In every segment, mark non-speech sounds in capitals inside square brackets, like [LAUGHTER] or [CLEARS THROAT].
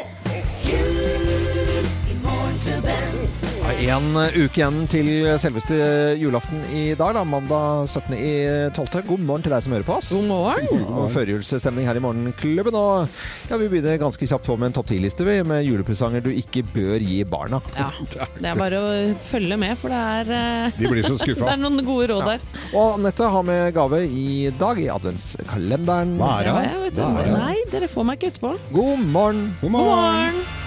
it. En uke igjen til selveste julaften i dag, da, mandag 17. i 12. God morgen til deg som hører på oss. God morgen. Og førjulsstemning her i Morgenklubben. Og ja, vi begynner ganske kjapt på med en topp 10-liste vi, med julepresanger du ikke bør gi barna. Ja, det er bare å følge med, for det er, eh, De blir så [LAUGHS] det er noen gode råd der. Og Anette har med gave i dag i adventskalenderen. Hva er det? er det? Nei, dere får meg ikke utpå. God morgen! God morgen. God morgen!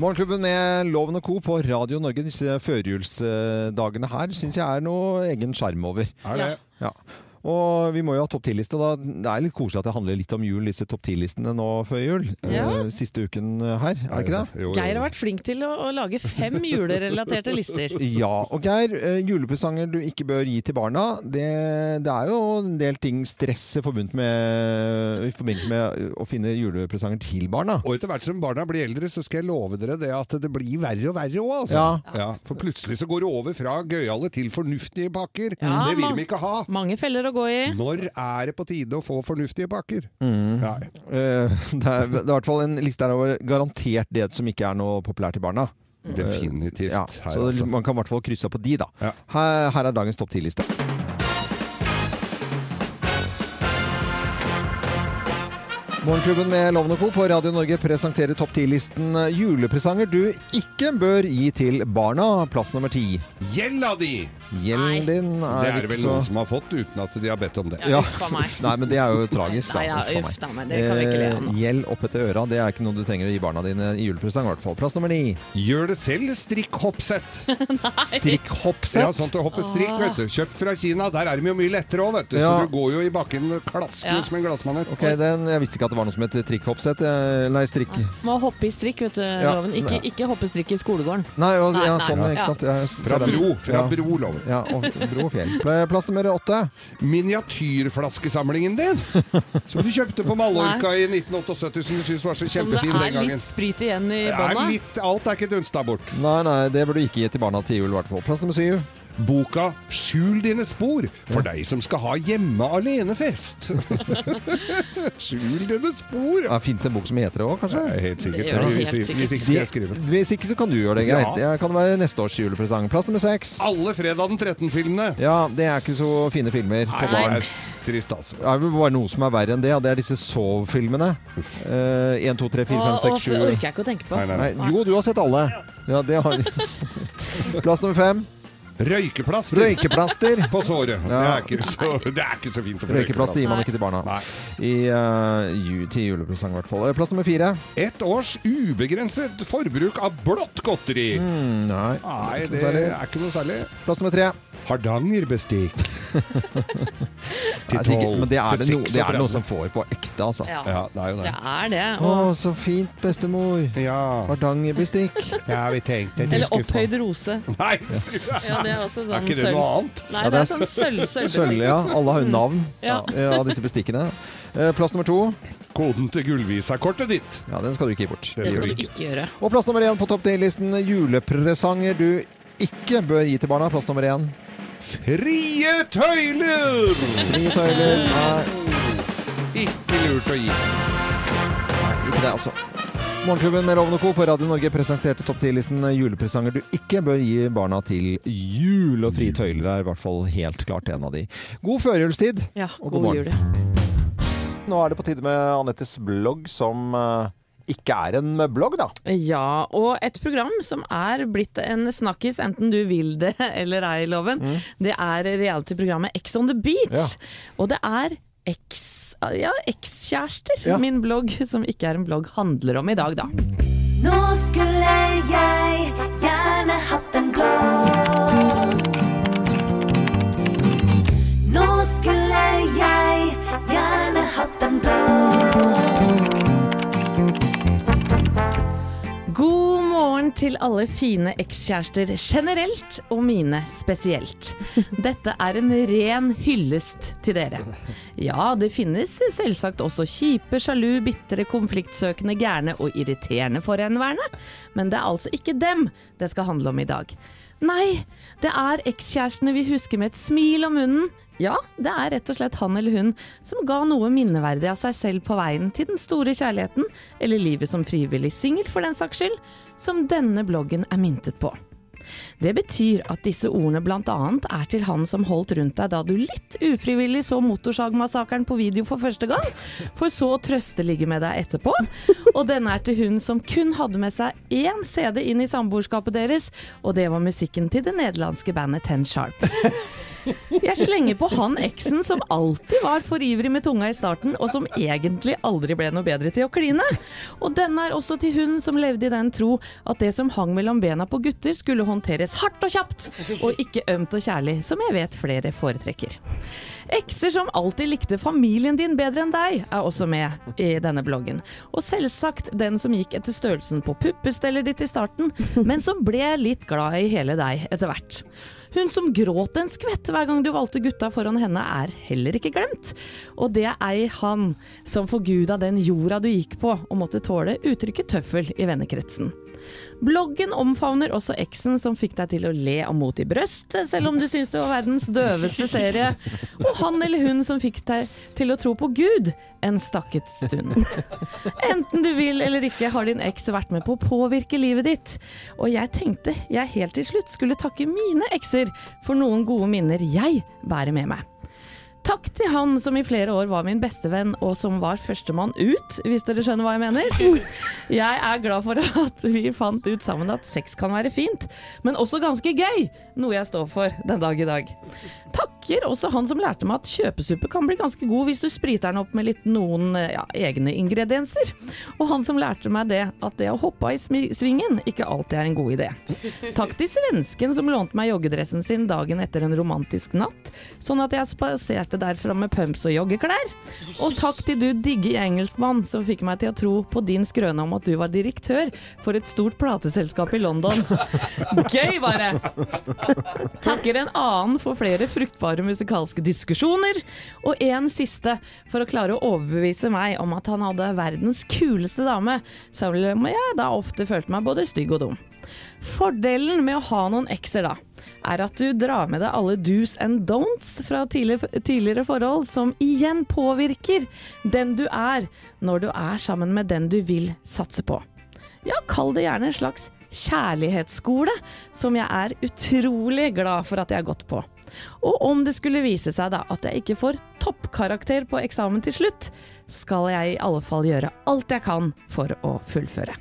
Morgenklubben med Loven og Co. på Radio Norge disse førjulsdagene her syns jeg er noe egen sjarm over. Er det? Ja. Og vi må jo ha topp ti-liste. Det er litt koselig at det handler litt om jul, disse topp ti-listene nå før jul. Ja. Eh, Siste uken her, er det ikke det? Jo, jo. Geir har vært flink til å, å lage fem julerelaterte lister. [LAUGHS] Ja. Og Geir, eh, julepresanger du ikke bør gi til barna. Det, det er jo en del ting stresset forbundet med i forbindelse med å finne julepresanger til barna. Og etter hvert som barna blir eldre, så skal jeg love dere det at det blir verre og verre òg, altså. Ja. For plutselig så går det over fra gøyale til fornuftige pakker. Ja, det vil vi ikke ha. Mange feller å gå i. Når er det på tide å få fornuftige pakker? Mm. Ja. Eh, Det er, det er i hvert fall en liste her over garantert det som ikke er noe populært til barna. Definitivt. Ja, her, så altså. man kan i hvert fall krysse av på de, da. Ja. Her, her er dagens topp 10-liste. Morgenklubben med Lovende Co. på Radio Norge presenterer topp 10-listen julepresanger du ikke bør gi til barna. Plass nummer ti. Gjelda di! Gjelden din Det er, er det vel noen som har fått uten at de har bedt om det. Ja, uff a meg. [LAUGHS] Nei, men det er jo tragisk, da. Uff a meg, det kan vi ikke le av. Eh, Gjeld opp etter øra, det er ikke noe du trenger å gi barna dine i julepresang, i hvert fall. Plass nummer ni. Gjør det selv strikkhoppsett. [LAUGHS] Strikkhoppsett. Ja, sånn til å hoppe strikk, vet du. Kjøpt fra Kina. Der er de jo mye lettere òg, vet du. Ja. Så du går jo i bakken klaskende Ja. som en glassmanet. Okay, den, Jeg visste ikke at det var noe som het trikkhoppsett. eh, Nei, strikk... Må hoppe i strikk, vet du, Ja, Loven. Ikke, ikke hoppe strikk i skolegården. Nei, og, Nei, ja, nei, sånn, ja. ikke sant. Ja, Fra bro. Fra ja. bro, Loven. Ja, og bro og fjell. Pla- Plass nummer åtte. Miniatyrflaskesamlingen din, som du kjøpte på Mallorca i 1978, som du syntes var så kjempefin den gangen. Som det er litt sprit igjen i Det er bånda. alt er ikke dunsta bort. Nei, nei, det burde du ikke gi til barna til jul, i hvert fall. Plass nummer syv. Boka 'Skjul dine spor' for deg som skal ha hjemme alene-fest. [LAUGHS] Skjul dine spor, ja. Ja, Fins det en bok som heter det òg, kanskje? Er helt sikkert. Ja, helt sikkert. hvis ikke skal jeg skrive. Hvis ikke, så kan du gjøre det, greit. Ja. Det kan være neste års julepresang. Plass nummer seks. Alle fredag den 13-filmene. Ja, det er ikke så fine filmer for er trist, altså. Det er vel bare noe som er verre enn det, og det er disse sov-filmene. Uh, 1, 2, 3, 4, 5, 6, 7 det orker jeg ikke å tenke på. Nei, nei, nei. Nei, jo, du har sett alle. Ja, det har [LAUGHS] Plass nummer fem. Røykeplaster Røykeplaster. [LAUGHS] på såret. Det, er så, [LAUGHS] det er ikke så fint å få Røykeplaster gir man ikke til barna. Nei. I, uh, ju, til julepresang, i hvert fall. Plass nummer fire. Et års ubegrenset forbruk av blått godteri. Mm, nei. Nei, det er ikke noe særlig. Plass nummer tre. Hardangerbestikk. [LAUGHS] til tolv. men det er det, no, det er noe som får på ekte, altså. Ja, Ja, det er jo det det. er det. Å, så fint, bestemor. Ja, Hardangerbestikk. ja vi tenkte eller opphøyd rose. [LAUGHS] Nei! Ja, det er også sånn Er ikke det sølv. noe annet? Nei, Ja, det er sånn sølv, Sølv, sølvbestikk. ja. Alle har jo navn Ja. av disse bestikkene. Eh, Plass nummer to. Koden til gullvisakortet ditt. Ja, den skal du ikke gi bort. Det Det skal du du ikke gjøre. Og plass nummer én på topp 10-listen julepresanger du ikke bør gi til barna. Plass nummer én. Frie tøyler! Frie tøyler. Nei, Ikke lurt å gi. nei, ikke det, altså. Morgenklubben med Lovende Co. på Radio Norge presenterte topp 10-listen julepresanger du ikke bør gi barna til jul. Og frie tøyler er i hvert fall helt klart en av de. God førjulstid. Ja, Og god god morgen. jul. Nå er det på tide med Anettes blogg, som eh, ikke er en blogg, da. Ja, og et program som er blitt en snakkis, enten du vil det [LAUGHS] eller ei, Loven, det er reality-programmet Ex on the Beach. Mm. Ja. Og det er X Ja, ekskjærester. Ja. Min blogg, som ikke er en blogg, handler om i dag, da. Nå skulle til alle fine ekskjærester generelt, og mine spesielt. Dette er en ren hyllest til dere. Ja, det finnes selvsagt også kjipe, sjalu, bitre, konfliktsøkende, gærne og irriterende forhenværende, men det er altså ikke dem det skal handle om i dag. Nei, det er ekskjærestene vi husker med et smil om munnen, Ja, det er rett og slett han eller hun som ga noe minneverdig av seg selv på veien til den store kjærligheten, eller livet som frivillig singel for den saks skyld, som denne bloggen er myntet på. Det betyr at disse ordene bl.a. er til han som holdt rundt deg da du litt ufrivillig så Motorsagmassakren på video for første gang, for så å trøste ligge med deg etterpå. Og denne er til hun som kun hadde med seg én CD inn i samboerskapet deres, og det var musikken til det nederlandske bandet Ten Sharp. Jeg slenger på han eksen som alltid var for ivrig med tunga i starten, og som egentlig aldri ble noe bedre til å kline. Og denne er også til hun som levde i den tro at det som hang mellom bena på gutter, skulle håndteres hardt og kjapt, og ikke ømt og kjærlig, som jeg vet flere foretrekker. Ekser som alltid likte familien din bedre enn deg, er også med i denne bloggen. Og selvsagt den som gikk etter størrelsen på puppestellet ditt i starten, men som ble litt glad i hele deg etter hvert. Hun som gråt en skvett hver gang du valgte gutta foran henne, er heller ikke glemt. Og det er ei han som forguda den jorda du gikk på, og måtte tåle uttrykket tøffel i vennekretsen. Bloggen omfavner også eksen som fikk deg til å le av Mot i brøstet, selv om du syns det var verdens døveste serie. Og han eller hun som fikk deg til å tro på Gud en stakket stund. Enten du vil eller ikke, har din eks vært med på å påvirke livet ditt. Og jeg tenkte jeg helt til slutt skulle takke mine ekser for noen gode minner jeg bærer med meg. Takk til han som i flere år var min bestevenn, og som var førstemann ut, hvis dere skjønner hva jeg mener. [LAUGHS] Jeg er glad for at vi fant ut sammen at sex kan være fint, men også ganske gøy, noe jeg står for den dag i dag. Takker også han som lærte meg at kjøpesuppe kan bli ganske god hvis du spriter den opp med litt noen ja, egne ingredienser. Og han som lærte meg det, at det å hoppe i svingen ikke alltid er en god idé. Takk til svensken som lånte meg joggedressen sin dagen etter en romantisk natt, sånn at jeg spaserte derfra med pumps og joggeklær. Og takk til du digge engelskmann som fikk meg til å tro på din skrøne om at du var direktør for et stort plateselskap i London. Gøy, bare! Takker en annen for flere fruktbare musikalske diskusjoner, og en siste for å klare å overbevise meg om at han hadde verdens kuleste dame, selv om jeg da ofte følte meg både stygg og dum. Fordelen med å ha noen ekser da, er at du drar med deg alle do's and don'ts fra tidligere forhold, som igjen påvirker den du er, når du er sammen med den du vil satse på. Ja, kall det gjerne en slags kjærlighetsskole, som jeg er utrolig glad for at jeg har gått på. Og om det skulle vise seg da at jeg ikke får toppkarakter på eksamen til slutt, skal jeg i alle fall gjøre alt jeg kan for å fullføre.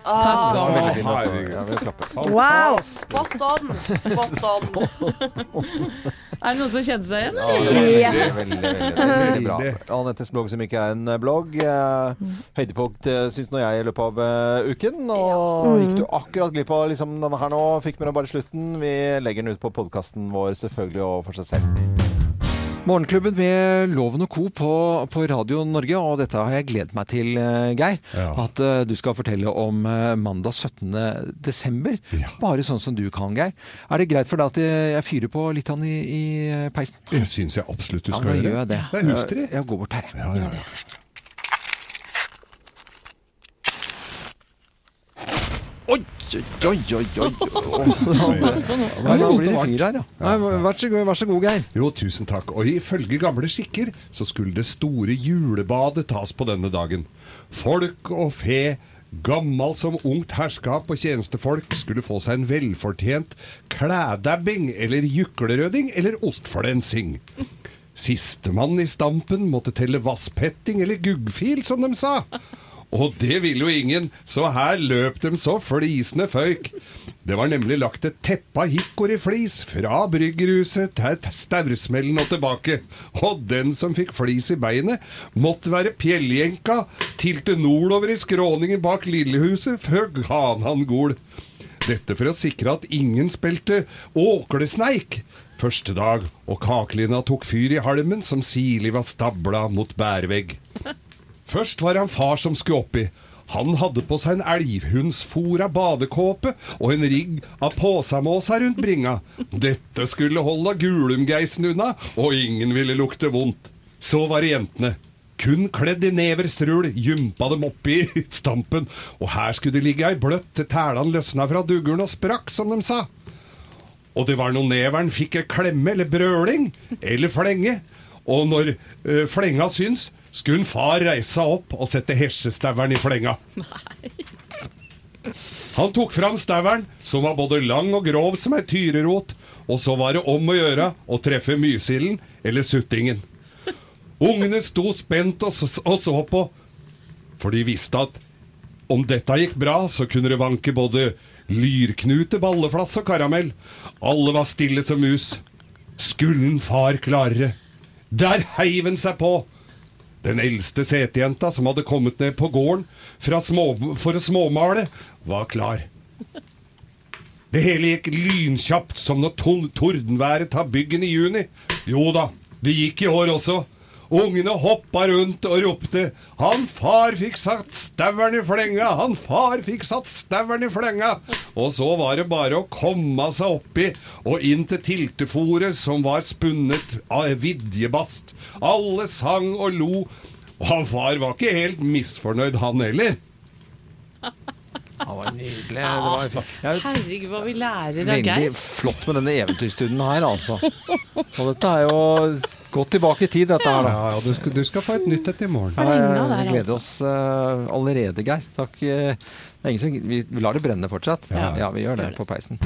Takk! Å, altså. herregud. Wow! Spot on! Spot on. [LAUGHS] Er det noen som kjenner seg igjen? Ja, veldig, Yes. veldig, veldig, veldig bra. Anettes blogg som ikke er en eh, blogg. Eh, høydepunkt eh, syns nå jeg i løpet av uken. Og gikk du akkurat glipp av liksom, denne her nå, fikk med deg bare slutten. Vi legger den ut på podkasten vår selvfølgelig og for seg selv. Morgenklubben med Loven og Co. på, på Radio Norge, og dette har jeg gledet meg til, eh, Geir. Ja. At uh, du skal fortelle om uh, mandag 17. desember. Ja. Bare sånn som du kan, Geir. Er det greit for deg at jeg jeg fyrer på litt han i, i peisen? Det syns jeg absolutt du Ja, skal da gjøre. gjør jeg det. Det er hustrig. Jeg går bort her. Ja, ja, ja. [LAUGHS] Oi, oi, oi, oi. Pass på nå. Nå blir det fyr her, ja. Nei, vær, så god, vær så god, Geir. Jo, tusen takk. Og ifølge gamle skikker så skulle det store julebadet tas på denne dagen. Folk og fe, gammal som ungt herskap og tjenestefolk skulle få seg en velfortjent klædabbing eller juklerøding eller ostflensing. Sistemann i stampen måtte telle vasspetting eller guggfil, som de sa. Og det ville jo ingen, så her løp de så flisene føyk. Det var nemlig lagt et teppe av hikkoriflis fra bryggerhuset til Staursmellen og tilbake. Og den som fikk flis i beinet, måtte være pjelljenka til til nordover i skråningen bak lillehuset før gav han gol. Dette for å sikre at ingen spilte åklesneik første dag, og kakelina tok fyr i halmen som sirlig var stabla mot bærvegg. Først var det en far som skulle oppi. Han hadde på seg en elghundsfora badekåpe og en rigg av påsamåsa rundt bringa. Dette skulle holde gulumgeisen unna, og ingen ville lukte vondt. Så var det jentene. Kun kledd i neverstrul gympa dem oppi [LAUGHS] stampen, og her skulle det ligge ei bløtt til tælene løsna fra duggeren og sprakk, som de sa. Og det var når neveren fikk ei klemme eller brøling eller flenge. Og når eh, flenga syns, skulle far reise opp og sette hesjestaueren i flenga. Han tok fram staueren, som var både lang og grov som ei tyrerot, og så var det om å gjøre å treffe mysilden eller suttingen. Ungene sto spent og, så på, for de visste at om dette gikk bra, så kunne det vanke både lyrknute, balleflass og karamell. Alle var stille som mus. Skulle en far klare? Der heiv han seg på! Den eldste setejenta som hadde kommet ned på gården små, for å småmale, var klar. Det hele gikk lynkjapt som når tordenværet tar byggen i juni. Jo da, det gikk i år også. Ungene hoppa rundt og ropte 'Han far fikk satt stauren i flenga! Han far fikk satt stauren i flenga!' Og så var det bare å komme seg oppi og inn til tiltefòret som var spunnet av vidjebast. Alle sang og lo. Og han far var ikke helt misfornøyd, han heller. Det var nydelig. Det var. Jeg Herregud, hva vi lærer av Veldig flott med denne eventyrstunden her, altså. Og dette er jo godt tilbake i tid, dette her, da. Ja, ja, du skal, du skal få et nytt et i morgen. Vi gleder oss uh, allerede, Geir. Takk. Uh, Det er ingen som, vi, vi lar det brenne fortsatt. Ja. Ja, vi gjør det på peisen.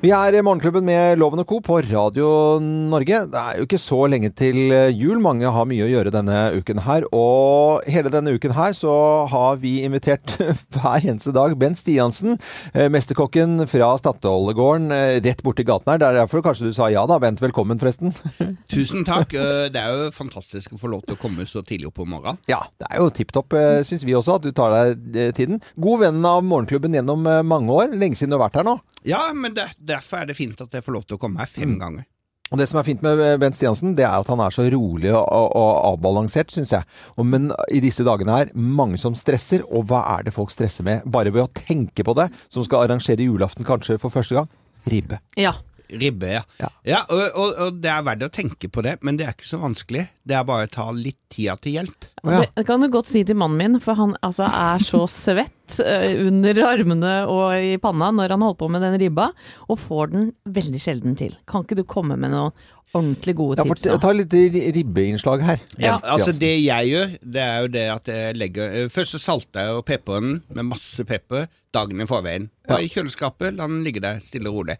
Vi er Morgenklubben med Loven og Co. på Radio Norge. Det er jo ikke så lenge til jul. Mange har mye å gjøre denne uken her. Og hele denne uken her så har vi invitert [LAUGHS] hver eneste dag Bent Stiansen, eh, mesterkokken fra Statoilegården eh, rett borti gaten her. Det er derfor kanskje du sa ja da, Bent. Velkommen, forresten. [LAUGHS] Tusen takk. Eh, Det er jo fantastisk å få lov til å komme så tidlig opp om morgenen. Ja, det er jo tipp topp, syns vi også, at du tar deg tiden. God venn av Morgenklubben gjennom mange år. Lenge siden du har vært her nå. Ja, men det, derfor er det fint at jeg får lov til å komme her fem ganger. Og Det som er fint med Bent Stiansen, det er at han er så rolig og, og, og avbalansert, syns jeg. Og, men i disse dagene her, mange som stresser. Og hva er det folk stresser med? Bare ved å tenke på det, som skal arrangere julaften kanskje for første gang. Ribbe. Ja. Ribbe, ja. Ja. ja og, og, og det er verdt å tenke på det, men det er ikke så vanskelig. Det er bare å ta litt tida til hjelp. Oh, ja. Det kan du godt si til mannen min, for han altså, er så [LAUGHS] svett eh, under armene og i panna når han holder på med den ribba, og får den veldig sjelden til. Kan ikke du komme med noen ordentlig gode Ja, for, tips nå? ta litt ribbeinnslag her. Ja, altså Det jeg gjør, det er jo det at jeg legger eh, Først så salter jeg og peprer den med masse pepper dagen i forveien. Bare i kjøleskapet, la den ligge der stille og rolig.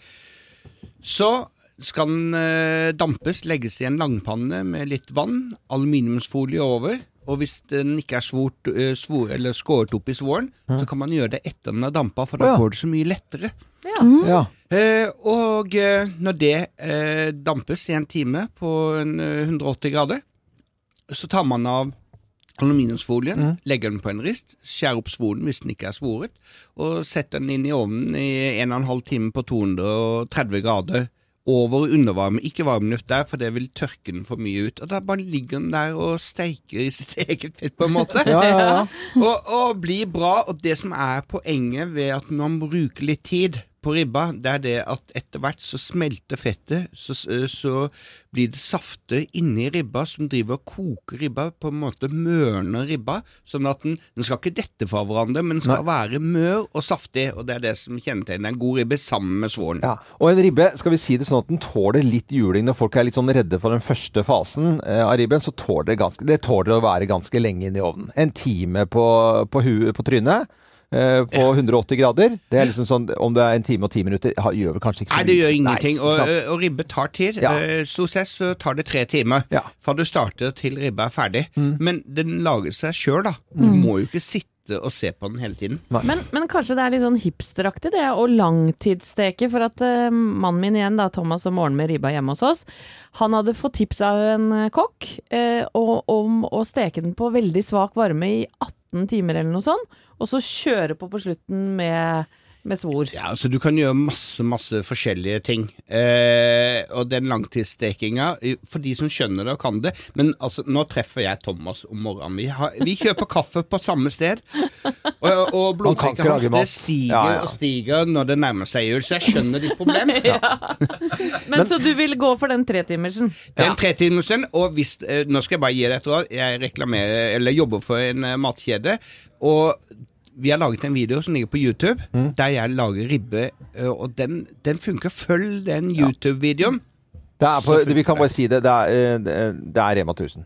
Så skal den eh, dampes, legges i en langpanne med litt vann, aluminiumsfolie over. Og hvis den ikke er svort, eh, svor, eller skåret opp i svoren, så kan man gjøre det etter den er dampa, for da ja. går det så mye lettere. Ja. Eh, og eh, når det eh, dampes i en time på en, eh, 180 grader, så tar man av aluminiumsfolien, legger den på en rist, skjærer opp svoren hvis den ikke er svoret, og setter den inn i ovnen i en og en halv time på 230 grader. Over undervarme, ikke varmluft der, for det vil tørke den for mye ut. Og da bare ligger den der og steiker i sitt [LAUGHS] eget fett, på en måte. Ja, ja, ja. [LAUGHS] Og, og blir bra. Og det som er poenget ved at man bruker litt tid på ribba, det er det at etter hvert så smelter fettet, så, så blir det safter inni ribba som driver og koker ribba, på en måte mørner ribba, sånn at den, den skal ikke dette fra hverandre, men den skal være mør og saftig, og det er det som kjennetegner en god ribbe sammen med svoren. Ja, og en ribbe, skal vi si det sånn at den tåler litt juling når folk er litt sånn redde for den første fasen eh, av ribben, så tåler det ganske, det tåler å være ganske lenge inn i ovnen. En time på, på, huet, på trynet. Eh, På 180 grader. Det er liksom sånn, Om det er en time og ti minutter, ha- gjør vel kanskje ikke så mye. Nei, det gjør ingenting. Nei, og, og ribbe tar tid. Ja. Eh, Stort sett så tar det tre timer Ja. fra du starter til ribba er ferdig. Mm. Men den lager seg sjøl, da. Du må jo ikke sitte og se på den hele tiden. Men, men kanskje det er litt sånn hipsteraktig det å langtidssteke. For at uh, mannen min igjen, da, Thomas om morgenen med ribba hjemme hos oss, han hadde fått tips av en eh, kokk uh, om å steke den på veldig svak varme i 18 timer eller noe sånt, og så kjøre på på slutten med, med svor. Ja, altså Du kan gjøre masse masse forskjellige ting. Eh, og den langtidsstekinga, for de som skjønner det og kan det Men altså, nå treffer jeg Thomas om morgenen. Vi, har, vi kjøper kaffe på samme sted. Og, og blodtrykket hans det stiger Ja, ja. og stiger når det nærmer seg jul, så jeg skjønner ditt problem. [LAUGHS] Men, så du vil gå for den tretimersen? Den er en tretimersen, og hvis, eh, nå skal jeg bare gi deg et råd. Jeg reklamerer, eller jobber for en eh, matkjede, og vi har laget en video som ligger på YouTube, Mm. der jeg lager ribbe, eh, og den, den funker. Følg den YouTube-videoen. Det er på, vi kan bare si det. Det er, eh, det er- Rema 1000.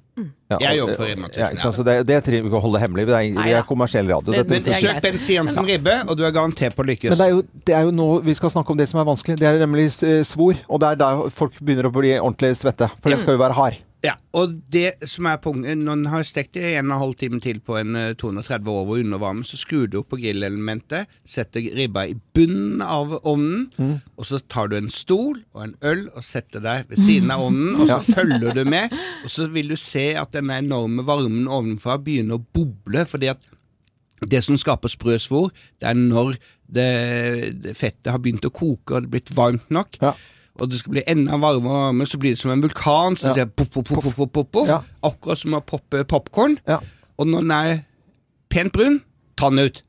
Ja, Jeg jobber for Rema 1000, Ja, ikke sant? Så det, det trenger vi ikke å holde hemmelig. Det er, vi er kommersiell radio. Det- er Søk Ben Stiansen ribbe, og du er garantert på å lykkes. Men det er, jo, det er jo nå vi skal snakke om det som er vanskelig. Det er nemlig eh, svor. Og det er da folk begynner å bli ordentlig svette. For den skal jo være hard. Ja, og det som er punktet Når en har stekt det i en og en halv time til på en eh, 230 over undervarme, så skrur du opp på grillelementet, setter ribba i bunnen av ovnen, Mm. og så tar du en stol og en øl og setter deg ved siden av ovnen, og så [LAUGHS] følger du med, og så vil du se at den enorme varmen ovenfra begynner å boble, fordi at det som skaper sprø svor, det er når det, det fettet har begynt å koke og det er blitt varmt nok. Ja. Og det skal bli enda varmere og varmere, så blir det som en vulkan. Så Ja. det pop, pop, poff. Ja. Akkurat som å poppe popkorn. Ja. Og når den er pent brun, ta den ut.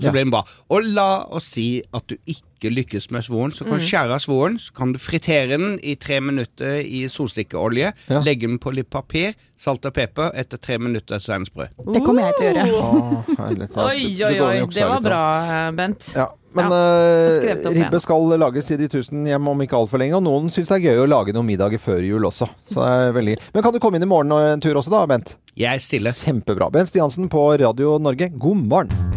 Så Ja. blir den bra. Og la oss si at du ikke lykkes med svoren, så kan du skjære av svoren. Så kan du fritere den i tre minutter i solsikkeolje. Ja. Legge den på litt papir, salt og pepper. Etter tre minutter så er den sprø. Det kommer jeg til å gjøre. Oh, herlig. Oi, oi, oi. Det var bra, Bent. Ja, men Ja, uh, ribbe igjen. skal lages i de tusen hjem om ikke altfor lenge. Og noen syns det er gøy å lage noen middager før jul også. Så det er veldig Men kan du komme inn i morgen og en tur også, da, Bent? Jeg er stille. Kjempebra. Bent Stiansen på Radio Norge, god morgen.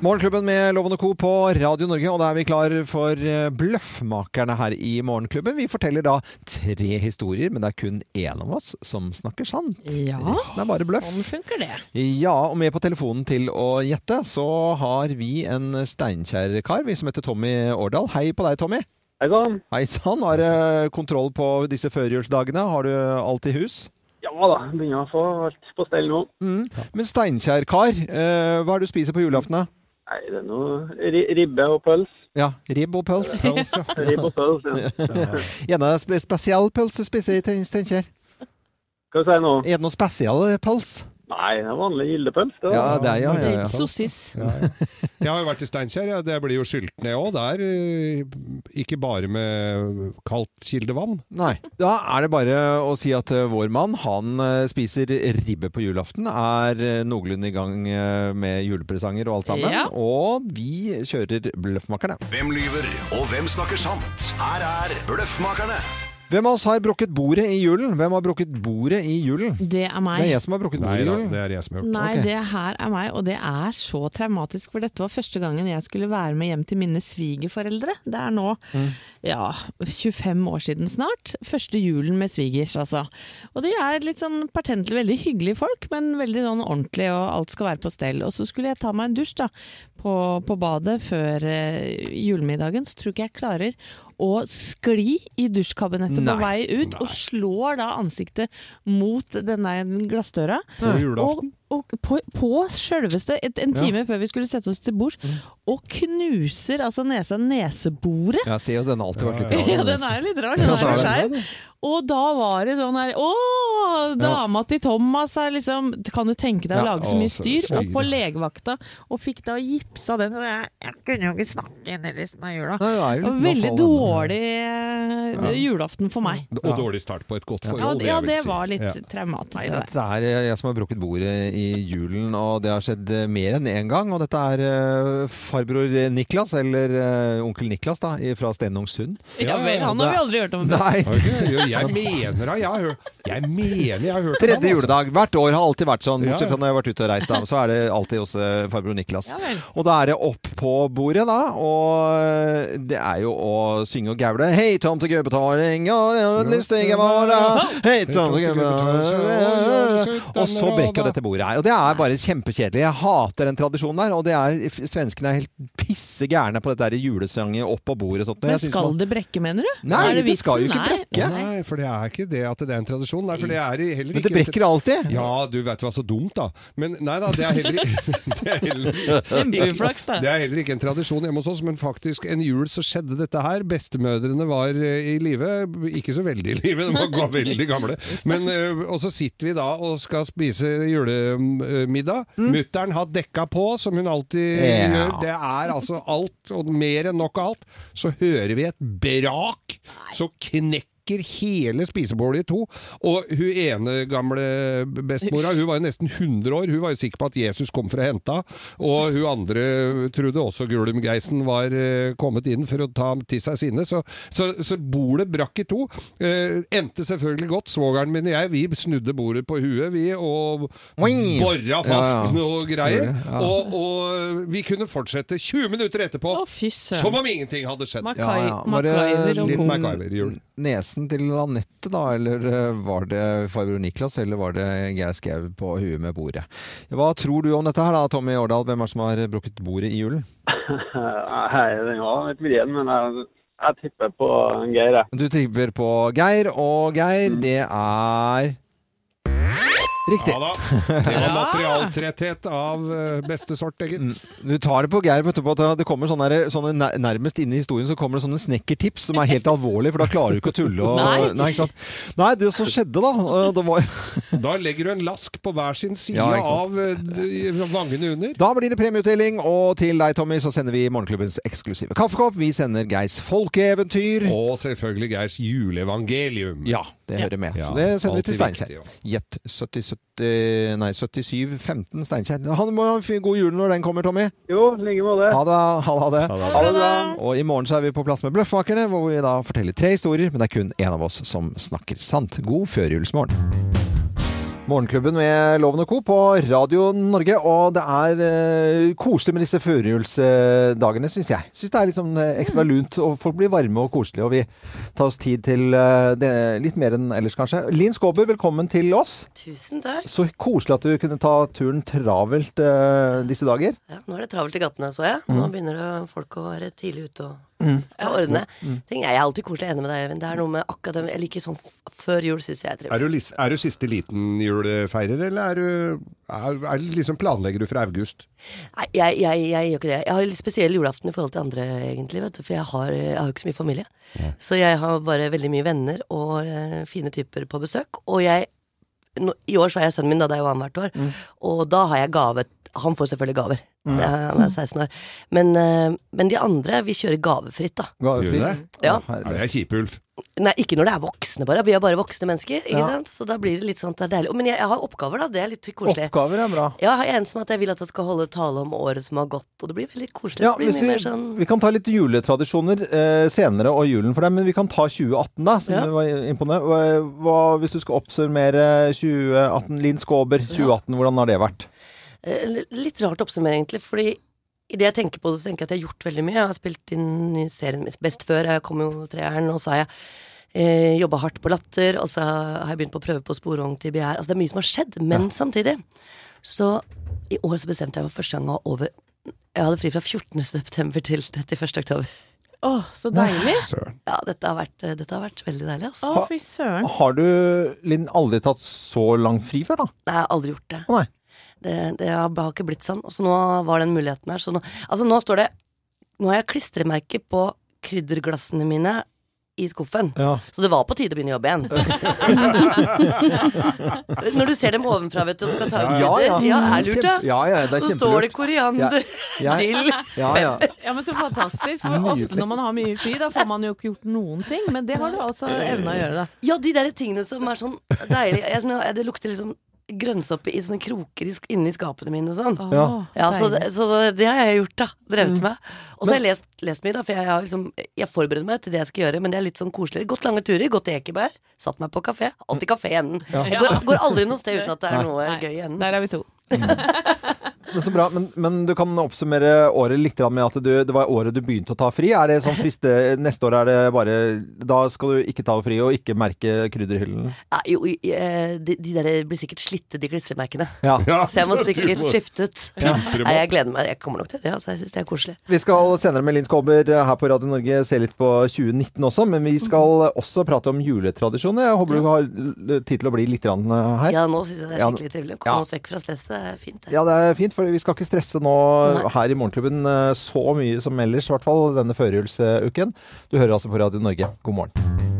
Morgenklubben med Loven og Co. på Radio Norge, og da er vi klar for eh, Bløffmakerne her i Morgenklubben. Vi forteller da tre historier, men det er kun én av oss som snakker sant. Ja, Resten er bare bløff. sånn funker det. Ja, og med på telefonen til å gjette, så har vi en Steinkjer-kar, vi som heter Tommy Årdal. Hei på deg, Tommy. Hei sann. Hei sann. Har du kontroll på disse førjulsdagene? Har du alt i hus? Ja da, begynner å få alt på stell nå. Mm. Men Steinkjer-kar, eh, hva er det du spiser på julaften? da? Nei, det er noe ri ribbe og pøls. Ja, ribb og pøls. [LAUGHS] Ribb og pøls, ja. Gjerne spe du spiser jeg til Steinkjer. Hva sier du nå? Er det noe spesialpøls? Nei, det er vanlig gildepøls. Det, Ja, det er ja, ja, ja. Sossis. [LAUGHS] Jeg har jo vært i Steinkjer. Ja. Det blir jo skylt ned òg der. eh, Ikke bare med kaldt kildevann. Nei. Da er det bare å si at eh, vår mann, han eh, spiser ribbe på julaften. Er noenlunde i gang med julepresanger og alt sammen. Ja. Og vi kjører Bløffmakerne. Hvem lyver, og hvem snakker sant? Her er Bløffmakerne. Hvem av oss har brukket bordet i julen? Hvem har brukket bordet i julen? Det er meg. Det er jeg som har brukket bordet i julen. Nei, det er jeg som har gjort Nei, okay. det her er meg, og det er så traumatisk. For dette var første gangen jeg skulle være med hjem til mine svigerforeldre. Det er nå ja, 25 år siden snart. Første julen med svigers, altså. Og de er litt sånn pertentlig veldig hyggelige folk, men veldig sånn ordentlig, og alt skal være på stell. Og så skulle jeg ta meg en dusj da, på, på badet før eh, julemiddagen, så tror ikke jeg klarer å skli i dusjkabinettet Nei. på vei ut, og slår da ansiktet mot denne glassdøra. På julaften. Og, på, på sjølveste, et, en time før vi skulle sette oss til bords, og knuser altså nesa neseboret. Jeg ser jo den har alltid vært litt rar. Ja, den er litt rar, den er det skeiv. Og da var det sånn her Å, dama til Thomas er liksom Kan du tenke deg å Ja, lage så mye så styr? Og på legevakta, og fikk da gipsa den. Og jeg, jeg kunne jo ikke snakke inn i resten av jula. Nei, det jo var Veldig dårlig ja. julaften for meg. Og dårlig start på et godt Ja, forhold. det, ja, jeg vil det var litt Ja. traumatisk. Nei, det er eh, jeg som har brukket bordet i julen, og det har skjedd eh, mer enn én gang. Og dette er eh, farbror Niklas, eller eh, onkel Niklas, da, fra Stenungsund. Ja vel, han har vi aldri hørt om Det. Nei, Har? Jeg mener jeg har hørt Jeg mener jeg har hørt om han, Tredje altså. juledag. Hvert år har alltid vært sånn, bortsett fra når jeg har vært ute og reist. Da, så er det alltid hos farbror Niklas. Ja. Og da er det opp på bordet, da. Og det er jo å synge og gaule. Hei, tomte gubbetaling, har det er til vara. Hei, tomte gubbetaling Og så brekker dette bordet her. Og det er bare kjempekjedelig. Jeg hater den tradisjonen der. Og det er, svenskene er helt pisse gærne på dette julesanget opp på bordet. og Sånt. Men skal man- det brekke, mener du? Nei, det, det skal jo ikke Nei. brekke. Nei, for det er ikke det at det er en tradisjon. Nei, for det er i- heller Men det brekker alltid. Ja, du vet hva så dumt, da. Men nei da, det er heller, [LAUGHS] det er heller, Kjempeuflaks, da. det er heller ikke en tradisjon hjemme hos oss, men faktisk en jul så skjedde dette her. Bestemødrene var eh, i live. Ikke så veldig i live, de var [LAUGHS] veldig gamle. Men, eh, og så sitter vi da og skal spise julemiddag. Mutter'n har dekka på, som hun alltid yeah. Gjør. Det er altså alt, og mer enn nok av alt. Så hører vi et brak. Så knekker knekker hele spisebordet i to. Og hun ene gamle bestemora, hun var jo nesten 100 år. Hun var jo sikker på at Jesus kom for å hente henne. Og hun andre trodde også Gulumgeisen var eh, kommet inn for å ta til seg sinne. Så, så, så bordet brakk i to. Eh, endte selvfølgelig godt. Svogeren min og jeg, vi snudde bordet på huet, vi, og bora fast Ja, ja. noe greier. Ja. Og, og vi kunne fortsette 20 minutter etterpå. oh. Som om ingenting hadde skjedd. Mackay- Ja, ja. Var det MacGyver Litt. MacGyver-jul. Nesen til Anette, da, eller eh, var det farbror Niklas, eller var det Geir Skau på huet med bordet? Hva tror du om dette her da, Tommy Årdal? Hvem er det som har brukket bordet i julen? [LAUGHS] Nei, den var litt vrien, men jeg, jeg tipper på Geir, jeg. Du tipper på Geir, og Geir, det er Riktig. Ja da. Det var materialtretthet av eh, beste sort, egentlig. Du tar det på Geir vet du, på at det kommer sånne, der- sånne nærmest inne i historien så kommer det sånne snekkertips som er helt alvorlige, for da klarer du ikke å tulle. Og, Nei. ikke sant? Nei, det som skjedde da, øh, det var Da legger du en lask på hver sin side Ja, av eh, vangene under. Da blir det premieutdeling, og til deg, Tommy, så sender vi Morgenklubbens eksklusive kaffekopp. Vi sender Geirs folkeeventyr. Og selvfølgelig Geirs juleevangelium. Ja, det hører med. Ja, Så det sender vi til Steinkjer. Gjett 70, 70, nei, 77 15 Steinkjer. Han må ha en god jul når den kommer, Tommy. Jo, like måte. Ha det. Ha det. Ha det. Ha det. Og i morgen så er vi på plass med Bløffmakerne, hvor vi da forteller tre historier, men det er kun én av oss som snakker sant. God førjulsmorgen. Morgenklubben med Loven og Co. på Radio Norge. Og det er eh, koselig med disse førjulsdagene, syns jeg. Syns det er eh, ekstra lunt, og folk blir varme og koselige. Og vi tar oss tid til eh, det, litt mer enn ellers, kanskje. Linn Skåber, velkommen til oss. Tusen takk. Så koselig at du kunne ta turen travelt disse dager. Ja, nå er det travelt i gatene, så jeg. Nå begynner det folk å være tidlig ute og Mm. ja, ordne. mm. jeg er alltid koselig enig med deg, Øyvind. Det er noe med akkurat Jeg liker sånn før jul, syns jeg er Er trivelig. du, er du siste liten julefeirer, eller er du er, er liksom planlegger du fra august? Nei, jeg, jeg, jeg gjør ikke det. Jeg har litt spesiell julaften i forhold til andre, egentlig. Vet du, for jeg har, jeg har ikke så mye familie. Så jeg har bare veldig mye venner og uh, fine typer på besøk. Og jeg no, I år så er jeg sønnen min, da. Det er jo annethvert år. Og da har jeg gave. Han får selvfølgelig gaver. Det er, han er 16 år. Men, eh, men de andre, vi kjører gavefritt, da. Gavefritt? det? Ja. Å. Ja, det er kjipe-Ulf. Nei, ikke når det er voksne, bare. Vi er bare voksne mennesker. Ikke Ja. sant? Så da blir det litt sånn at det er deilig. Men jeg, jeg har oppgaver, da. Det er litt koselig. Oppgaver er bra. Ja, jeg har en som at jeg vil at jeg skal holde tale om året som har gått, og det blir veldig koselig. Ja, blir mye vi, mer sånn vi kan ta litt juletradisjoner eh, senere og julen for deg, men vi kan ta 2018 da, siden Ja. du var inne. Hva, hva- hvis du skal oppsummere 2018, Linn Skåber, 2018, hvordan har det vært? Eh, Litt rart oppsummering, egentlig, fordi idet jeg tenker på det, så tenker jeg at jeg har gjort veldig mye. Jeg har spilt inn i serien Best før, jeg kom jo treeren, og så har jeg eh, jobba hardt på Latter, og så har jeg begynt på å prøve på Sporvogn til begjær. Altså det er mye som har skjedd, men samtidig så i år så bestemte jeg meg første gang å ha over Jeg hadde fri fra 14. september til 31. oktober. Å, så deilig. Ja, dette har vært, eh, dette har vært veldig deilig, altså. Oh, fy søren. Har du, Linn, aldri tatt så lang fri før, da? Nei, jeg har aldri gjort det. Oh, nei. Det, det har ikke blitt sånn. Og så nå var den muligheten her. Så nå, altså nå står det Nå har jeg klistremerke på krydderglassene mine i skuffen. Ja. Så det var på tide å begynne å jobbe igjen. [LAUGHS] Når du ser dem ovenfra, vet du, og skal ta ut Ja, krydder. ja. Ja, er lurt. Ja, ja, det er Så står det koriander, Ja. dill Ja, ja. Ja, men Så fantastisk. For ofte når man har mye fri, da får man jo ikke gjort noen ting. Men det har du altså evna å gjøre, da. Ja, de der tingene som er sånn deilige. Jeg, det lukter liksom grønnsoppe i sånne kroker i, inni skapene mine og sånn. Ja. Ja, så det, så det- har jeg gjort, da. Drevet Mm. med. Og så har jeg lest, lest mye, da, for jeg, har liksom, jeg forbereder meg til det jeg skal gjøre, men det er litt sånn koseligere. Gått lange turer, gått til Ekeberg, satt meg på kafé. Alltid kafé i enden. Jeg går, går aldri noe sted uten at det er noe Nei, gøy i enden. Der er vi to. [LAUGHS] Men så bra. Men, men du kan oppsummere året litt med at du, det var året du begynte å ta fri. Er det sånn friste Neste år er det bare Da skal du ikke ta fri og ikke merke krydderhyllen? Ja, jo, eh, de, de der blir sikkert slitte, de klistremerkene. Ja. Så jeg må [LAUGHS] sikkert skifte ut. Ja. Nei, jeg gleder meg. Jeg kommer nok til det. Altså, jeg syns det er koselig. Vi skal senere med Linn Skåber her på Radio Norge se litt på 2019 også, men vi skal også prate om juletradisjoner. Jeg håper du har tid til å bli litt grann her. Ja, nå syns jeg det er skikkelig trivelig. ja. Komme oss vekk fra stresset. Er fint, det. Ja, det er fint, for vi skal ikke stresse nå Nei. her i Morgenklubben eh, så mye som ellers, i hvert fall denne førjulsuken. Du hører altså på Radio Norge. God morgen.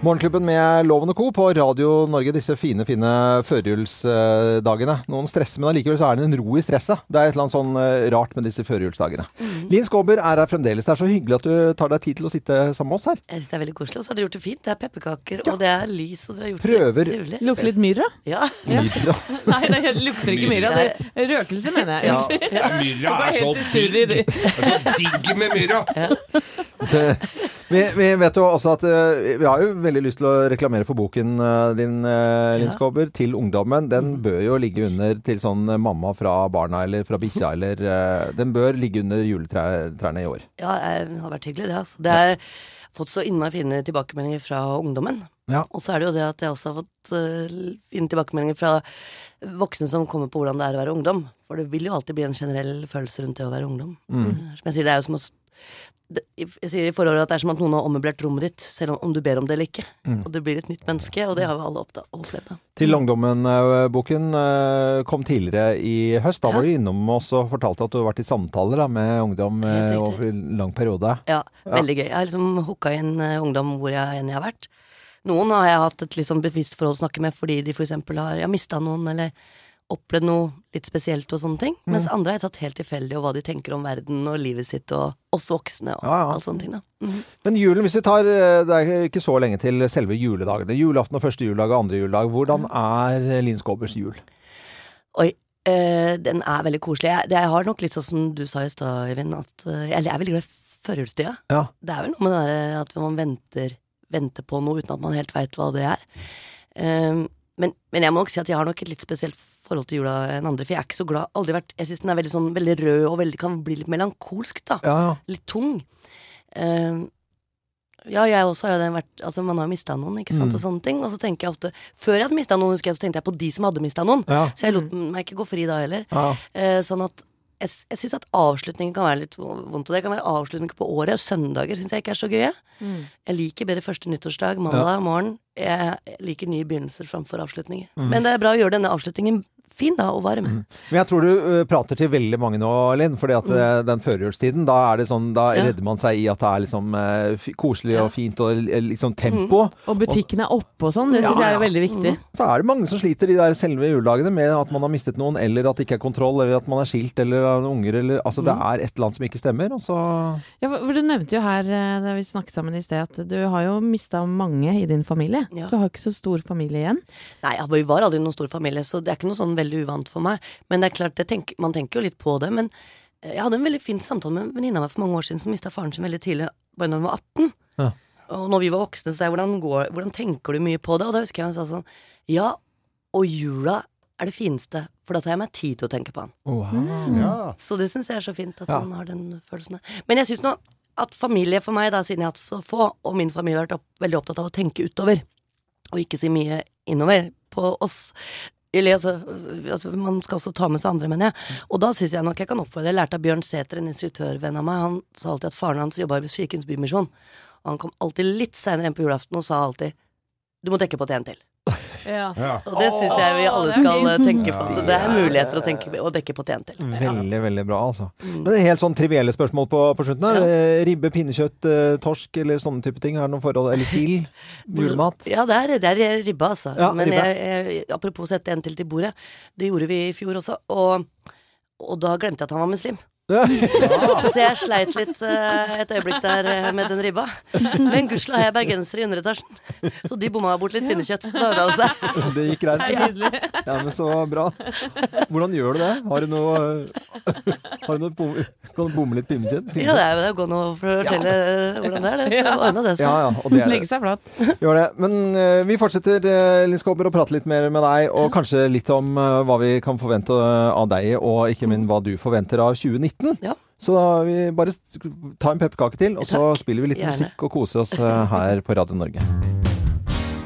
Morgenklubben med Loven og Co. på Radio Norge disse fine, fine førjulsdagene. Noen stresser, men allikevel så er det en ro i stresset. Det er et eller annet sånn eh, rart med disse førjulsdagene. Linn Skåber er her fremdeles. Det er så hyggelig at du tar deg tid til å sitte sammen med oss her. Jeg synes det er veldig koselig. Og så har dere gjort det fint. Det er pepperkaker, og det er lys, og dere har gjort Prøver. det trivelig. Lukter litt myrra? Ja. [LAUGHS] Myrra. [LAUGHS] Nei, det lukter ikke myrra. Det er røkelse, mener jeg. Ja. Unnskyld. [LAUGHS] Myrra Jeg er så digg! det. Er så digg med myrra! Vi, vi vet jo også at eh, vi har jo veldig lyst til å reklamere for boken eh, din, uh, Linn. Skåber, til ungdommen. Den bør jo ligge under til sånn eh, mamma fra barna eller fra bikkja, [LAUGHS] eller eh, Den bør ligge under juletrærne i år. Ja, eh, det hadde vært hyggelig, det. Altså. Det har fått så innmari fine tilbakemeldinger fra ungdommen. Ja. Og så er det jo det at jeg også har fått eh, fine tilbakemeldinger fra voksne som kommer på hvordan det er å være ungdom. For det vil jo alltid bli en generell følelse rundt det å være ungdom. Mm. Eh, Som jeg sier, det er jo som å jeg sier i forordet at det er som at noen har ommøblert rommet ditt, selv om, du ber om det eller ikke. Mm. Og det blir et nytt menneske, og det har vi alle opplevd. Til ungdommen-boken eh, kom tidligere i høst. Da var du innom oss og fortalte at du har vært i samtaler da, med ungdom eh, over en lang periode. Ja, veldig gøy. Jeg har liksom hooka inn eh, ungdom hvor jeg enn jeg har vært. Noen har jeg hatt et sånn bevisst forhold å snakke med fordi de for eksempel har ja, mista noen, eller opplevd noe litt spesielt og sånne ting. Mens Mm. andre har jeg tatt helt tilfeldig, og hva de tenker om verden og livet sitt, og oss voksne og Ja, ja. alle sånne ting, da. Mm. Men julen, hvis vi tar eh, Det er ikke så lenge til selve juledagene. Julaften og første juledag og andre juledag. Hvordan er eh, Linn Skåbers jul? Oi. øh, den er veldig koselig. Jeg, jeg har nok litt sånn som du sa i stad, Øyvind, at eh, jeg er veldig glad i førjulstida. Ja. Det er vel noe med det der at man venter, venter på noe uten at man helt veit hva det er. Um, men, men jeg må nok si at jeg har nok et litt spesielt forhold til jula enn andre, for jeg er ikke så glad. Aldri vært Jeg syns den er veldig sånn veldig rød og veldig, kan bli litt melankolsk, da. Ja, ja. Litt tung. Uh, ja, jeg også har jo den vært Altså, man har jo mista noen, ikke sant, Mm. og sånne ting. Og så tenker jeg ofte Før jeg hadde mista noen, husker jeg, så tenkte jeg på de som hadde mista noen. Ja. Så jeg lot meg ikke gå fri da heller. Ja. Eh, sånn at jeg, jeg syns at avslutningen kan være litt vondt. Og det kan være avslutning på året. Og søndager syns jeg ikke er så gøye. Mm. Jeg liker bedre første nyttårsdag, mandag morgen. Jeg liker nye begynnelser framfor avslutninger. Men det er bra å gjøre denne avslutningen fin da, og varm. Men jeg tror du ø, prater til veldig mange nå, Linn. fordi at den førjulstiden, da er det sånn, da Mm. Ja. redder man seg i at det er liksom uh, f- koselig og fint og eh, liksom tempo. Og butikken er oppe og sånn. Det syns Ja, jeg er ja. veldig viktig. Så er det mange som sliter de der selve juledagene med at man har mistet noen, eller at det ikke er kontroll, eller at man er skilt, eller har unger, eller Altså det Mm. er et eller annet som ikke stemmer, og så Ja, for Du nevnte jo her eh, da vi snakket sammen i sted, at du har jo mista mange i din familie. Ja. Du har ikke så stor familie igjen. Nei, ja, vi var aldri noen stor familie, så det er ikke noe sånn veldig uvant for meg. Men det er klart, det tenk, man tenker jo litt på det. Men eh, jeg hadde en veldig fin samtale med en venninne av meg for mange år siden som mista faren sin veldig tidlig, bare når hun var 18. Ja. Og når vi var voksne, så sa jeg hvordan, går, hvordan tenker du mye på det? Og da husker jeg hun sa sånn Ja, og jula er det fineste, for da tar jeg meg tid til å tenke på han. Ja. Så det syns jeg er så fint, at Ja. man har den følelsen der. Men jeg syns nå at familie for meg, da, siden jeg har hatt så få, og min familie har vært opp, veldig opptatt av å tenke utover, og ikke si mye innover på oss eller, altså, altså, man skal også ta med seg andre, mener jeg. Og da syns jeg nok jeg kan oppfordre Jeg lærte av Bjørn Sæther, en instruktørvenn av meg. Han sa alltid at faren hans jobba i Kirkens. Og han kom alltid litt seinere enn på julaften og sa alltid Du må dekke på til en til. Ja. Og det syns jeg vi alle skal tenke på. At det er muligheter å, tenke, å dekke på til. Veldig, veldig bra, altså. Mm. Men det er helt sånn trivielle spørsmål på, på slutten her. Eh, Ribbe, pinnekjøtt, eh, torsk eller sånne type ting. Er det noe forhold Eller sild? [LAUGHS] Julemat? Ja, det er, det er ribba, altså. Ja, Men jeg, jeg, apropos sette en til til bordet. Det gjorde vi i fjor også. Og, og da glemte jeg at han var muslim. Ja. Så jeg sleit litt uh, et øyeblikk der uh, med den ribba. Men gudskjelov har jeg bergensere i underetasjen, så de bomma bort litt pinnekjøtt. Da det seg. Det gikk greit. Ja, men så bra. Hvordan gjør du det? Har du noe, har du noe bom, Kan du bomme litt pinnekjøtt? Ja, det er jo gå nå og fortelle eh, hvordan det er. Det. Så ordna det Ja, seg. ja, og det er, Legge seg flat. gjør det. Men uh, vi fortsetter, uh, Linn Skåber, å prate litt mer med deg, og kanskje litt om eh, hva vi kan forvente eh, av deg, og ikke minst hva du forventer av 2019. Ja. Så da vi bare ta en pepperkake til, og så Takk. spiller vi litt Gjerne. musikk og koser oss eh, her på Radio Norge.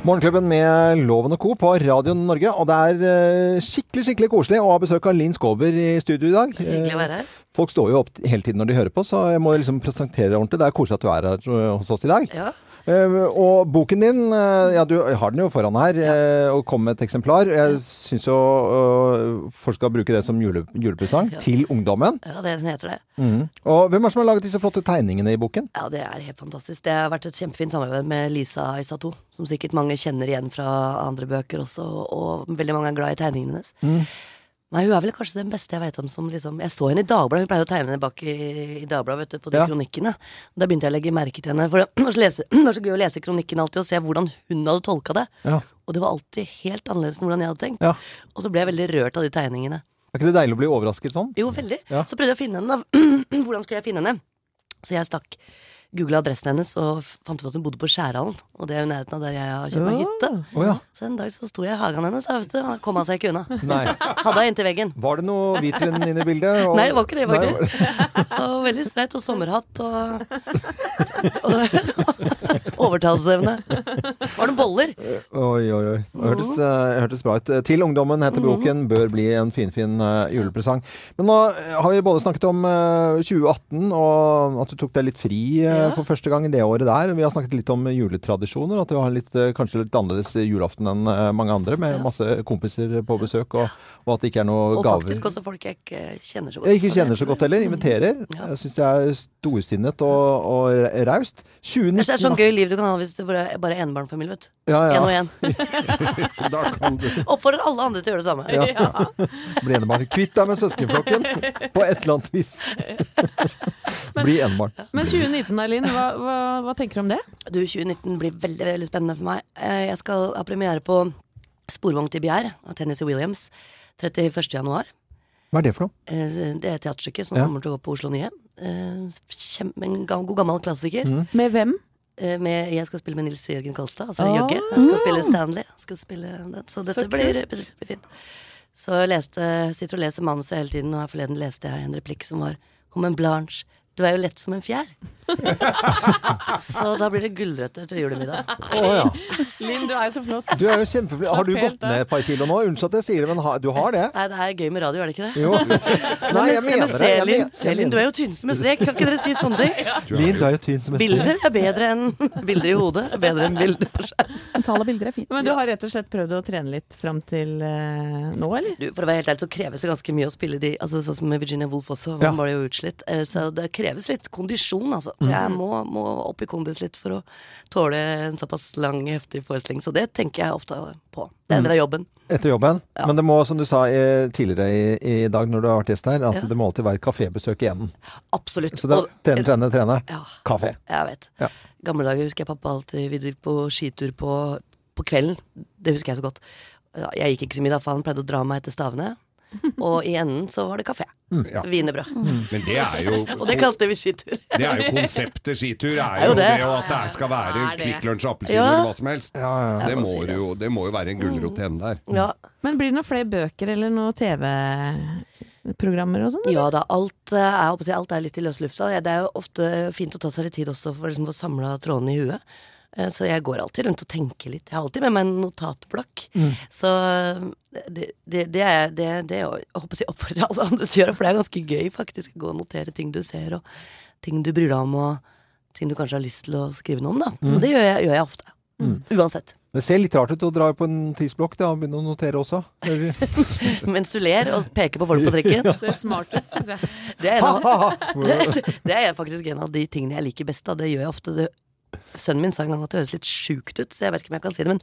Morgenklubben med Loven og Co. på Radio Norge. Og det er eh, skikkelig skikkelig koselig å ha besøk av Linn Skåber i studio i dag. Hyggelig å være her. Eh, Folk står jo opp hele tiden når de hører på, så jeg må liksom presentere ordentlig. Det er koselig at du er her hos oss i dag. Ja. Eh, og boken din, eh, ja du har den jo foran her, eh, og kom med et eksemplar. Jeg syns jo eh, folk skal bruke det som jule, julepresang til ungdommen. Ja, det, heter det. Mm. Og hvem er det som har laget disse flotte tegningene i boken? Ja, det er helt fantastisk. Det har vært et kjempefint samarbeid med Lisa Isato, som sikkert mange kjenner igjen fra andre bøker også, og veldig mange er glad i tegningene hennes. Mm. Nei, Hun er vel kanskje den beste jeg vet om som liksom Jeg så henne i Dagbladet, hun pleier å tegne bak i, i Dagbladet, vet du, på de Ja. kronikkene. Da begynte jeg å legge merke til henne. For det var så, lese, [CLEARS THROAT] det var så gøy å lese kronikken alltid og se hvordan hun hadde tolka det. Ja. Og det var alltid helt annerledes enn hvordan jeg hadde tenkt. Ja. Og så ble jeg veldig rørt av de tegningene. Er ikke det deilig å bli overrasket sånn? Jo, veldig. Ja. Så prøvde jeg å finne henne, da. [CLEARS THROAT] Hvordan skulle jeg finne henne? Så jeg stakk googla adressen hennes og fant ut at hun bodde på Skjærhallen. Og det er jo nærheten av der jeg har kjøpt meg hytte. Oh, ja. Så en dag så sto jeg i hagen hennes, da, vet du. og kom han seg ikke unna. Nei. [LAUGHS] Hadde henne inntil veggen. Var det noe hvitvin inne i bildet? Og- Nei, det var ikke det, Nei, det... [LAUGHS] Og veldig streit, og sommerhatt og, [LAUGHS] og Overtalelsesevne. Var det boller? Oi, oi, oi. Hørtes, eh, hørtes bra ut. Til ungdommen heter Mhm. boken. Bør bli en finfin uh, julepresang. Men nå eh, har vi både snakket om uh, 2018 og at du tok deg litt fri eh, Ja. for første gang i det året der. Vi har snakket litt om juletradisjoner. At du har litt, eh, kanskje litt annerledes julaften enn eh, mange andre, med masse kompiser på besøk, og, og at det ikke er noe Og gaver. faktisk også folk jeg ikke kjenner så godt. Jeg ikke kjenner så godt heller. Inviterer. Ja. Jeg syns jeg er storsinnet og, og raust. Det er sånn gøy liv du kan ha hvis du bare bare er enebarnfamilie, vet du. Ja, ja. En og en. [LAUGHS] Da kan du Oppfordrer alle andre til å gjøre det samme. Ja. [LAUGHS] Bli enebarn. Kvitt deg med søskenflokken på et eller annet vis. [LAUGHS] Bli enebarn. Men 2019 da, Linn, hva, hva, hva tenker du om det? Du, 2019 blir veldig veldig spennende for meg. Eh, Jeg skal ha premiere på Sporvogn til begjær av Tennessee Williams 31. januar. Hva er det for noe? Eh, Det er teaterstykket som Ja. kommer til å gå på Oslo Nye. Eh, en god gammel klassiker. Mm. Med hvem? Eh, Med, jeg skal spille med Nils Jørgen Kolstad, altså oh. Jøgge. Jeg skal spille Stanley. Skal spille den. Så dette Så blir, blir fint. Så jeg leste, sitter og leser manuset hele tiden, og her forleden leste jeg en replikk som var om en Blanche. Du er jo lett som en fjær. [LAUGHS] så da blir det gulrøtter til julemiddag. Oh, ja. Linn, du er jo så flott. Du er jo kjempeflink. Har du gått ned et par kilo nå? Unnskyld at jeg sier det, men ha, du har det? Nei, det er gøy med radio, er det ikke det? Jo. [LAUGHS] Nei, jeg mener det. Men- se, Linn, du er jo tynn som en strek. Kan ikke dere si sånne ting? Linn, du er jo tynn som et Bilder er bedre enn [LAUGHS] bilder i hodet. Er bedre enn bilder på skjerm. Av bilder er fint. Men du har rett og slett prøvd å trene litt fram til uh, nå, eller? Du, for å være helt ærlig så kreves det ganske mye å spille de altså Sånn som Virginia Woolf også, Ja. hun var jo utslitt. Eh, Så det kreves litt kondisjon, altså. Mm. Jeg må, må opp i kondis litt for å tåle en såpass lang, heftig forestilling. Så det tenker jeg ofte på. Det er en del av jobben. Etter jobben. Ja. Men det må, som du sa i, tidligere i, i dag når du har vært gjest her, at Ja. det må alltid være et kafébesøk igjen. Absolutt. Så det er trene, trene, trene. Ja, Kafé. jeg vet. Ja. Gamle dager husker jeg pappa alltid Vi dro på skitur på, på kvelden. Det husker jeg så godt. Jeg gikk ikke så mye da, for han pleide å dra meg etter stavene. Og i enden så var det kafé. ja. Wienerbrød. Men det er jo [LAUGHS] Og det kalte vi skitur. [LAUGHS] Det er jo konseptet skitur. Er [LAUGHS] er jo det, det. og at det skal være. Kvikk Lunsj appelsiner Ja. eller hva som helst. Ja, ja. Det må jo, det må jo være en gulrot til enden der. Ja, Men blir det noen flere bøker eller noen TV-programmer og sånn? Ja da, alt eh, er, jeg håper alt er litt i løs lufta. Det er jo ofte fint å ta seg litt tid også for liksom å samle trådene i huet. Eh, Så jeg går alltid rundt og tenker litt. Jeg har alltid med meg en notatblokk. Så det, det, det er det, det jeg håper jeg oppfordrer alle andre til å gjøre, for det er ganske gøy faktisk å gå og notere ting du ser, og ting du bryr deg om, og ting du kanskje har lyst til å skrive noe om, da. Så det gjør jeg, gjør jeg ofte. Uansett. Det ser litt rart ut å dra på en tidsblokk og begynne å notere også. [LAUGHS] Mens du ler og peker på folk på trikken. Det ser smart ut, syns jeg. Det er, en av, det, [LAUGHS] det er faktisk en av de tingene jeg liker best. Da. Det gjør jeg ofte. Det, sønnen min sa en gang at det høres litt sjukt ut, så jeg vet ikke om jeg kan si det. Men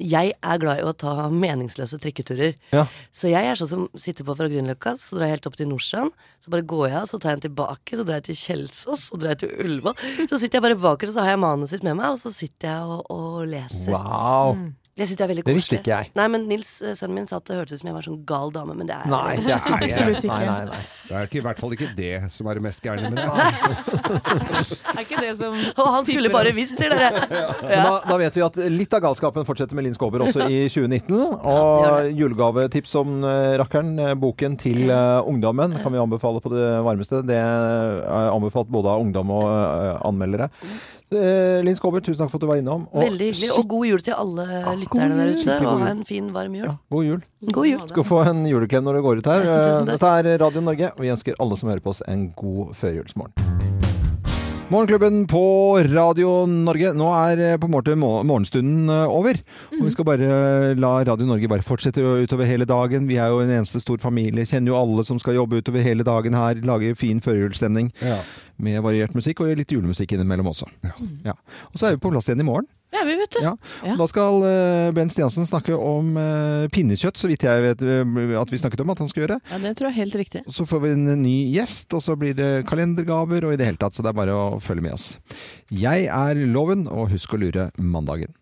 jeg er glad i å ta meningsløse trikketurer. Ja. Så jeg er sånn som sitter på fra Grünerløkka, så drar jeg helt opp til Nordstrand. Så bare går jeg av, så tar jeg den tilbake, så drar jeg til Kjelsås, så drar jeg til Ullevål. Så sitter jeg bare bakerst, så har jeg manuset med meg, og så sitter jeg og, og leser. Wow. Jeg synes det er veldig Det visste ikke jeg. Nei, men Nils, eh, sønnen min, sa at det hørtes ut som jeg var sånn gal dame, men det er Nei, det er ikke det. Absolutt ikke. Nei, nei, nei. Det er ikke, i hvert fall ikke det som er det mest gærne med det. [LAUGHS] Er ikke det som Og han skulle bare visst, sier dere. Ja. da, da vet vi at litt av galskapen fortsetter med Linn Skåber også i 2019. Og ja, julegavetips om eh, rakkeren, eh, boken til uh, ungdommen, kan vi anbefale på det varmeste. Det er anbefalt både av ungdom og uh, anmeldere. Eh, Linn Skåber, tusen takk for at du var innom. Og Veldig hyggelig. Og god jul til alle lytterne der ute. Og ha en fin, varm jul. ja, god jul. God jul. Skal få en juleklem når du går ut her. Eh. Dette er Radio Norge, og vi ønsker alle som hører på oss en god førjulsmorgen. Morgenklubben på Radio Norge. Nå er eh, på en måte morgenstunden eh, over. Og vi skal bare eh, la Radio Norge bare fortsette utover hele dagen. Vi er jo en eneste stor familie. Kjenner jo alle som skal jobbe utover hele dagen her. Lager fin førjulsstemning Ja. med variert musikk, og litt julemusikk innimellom også. Ja. Og så er vi på plass igjen i morgen. Ja, vi vet det. Ja. Ja. Da skal Ben Bent Stiansen snakke om eh, pinnekjøtt, så vidt jeg vet eh, at vi snakket om at han skal gjøre. Ja, det tror jeg er helt riktig. Så får vi en ny gjest, og så blir det kalendergaver og i det hele tatt, så det er bare å følge med oss. Jeg er Loven, og husk å lure mandagen.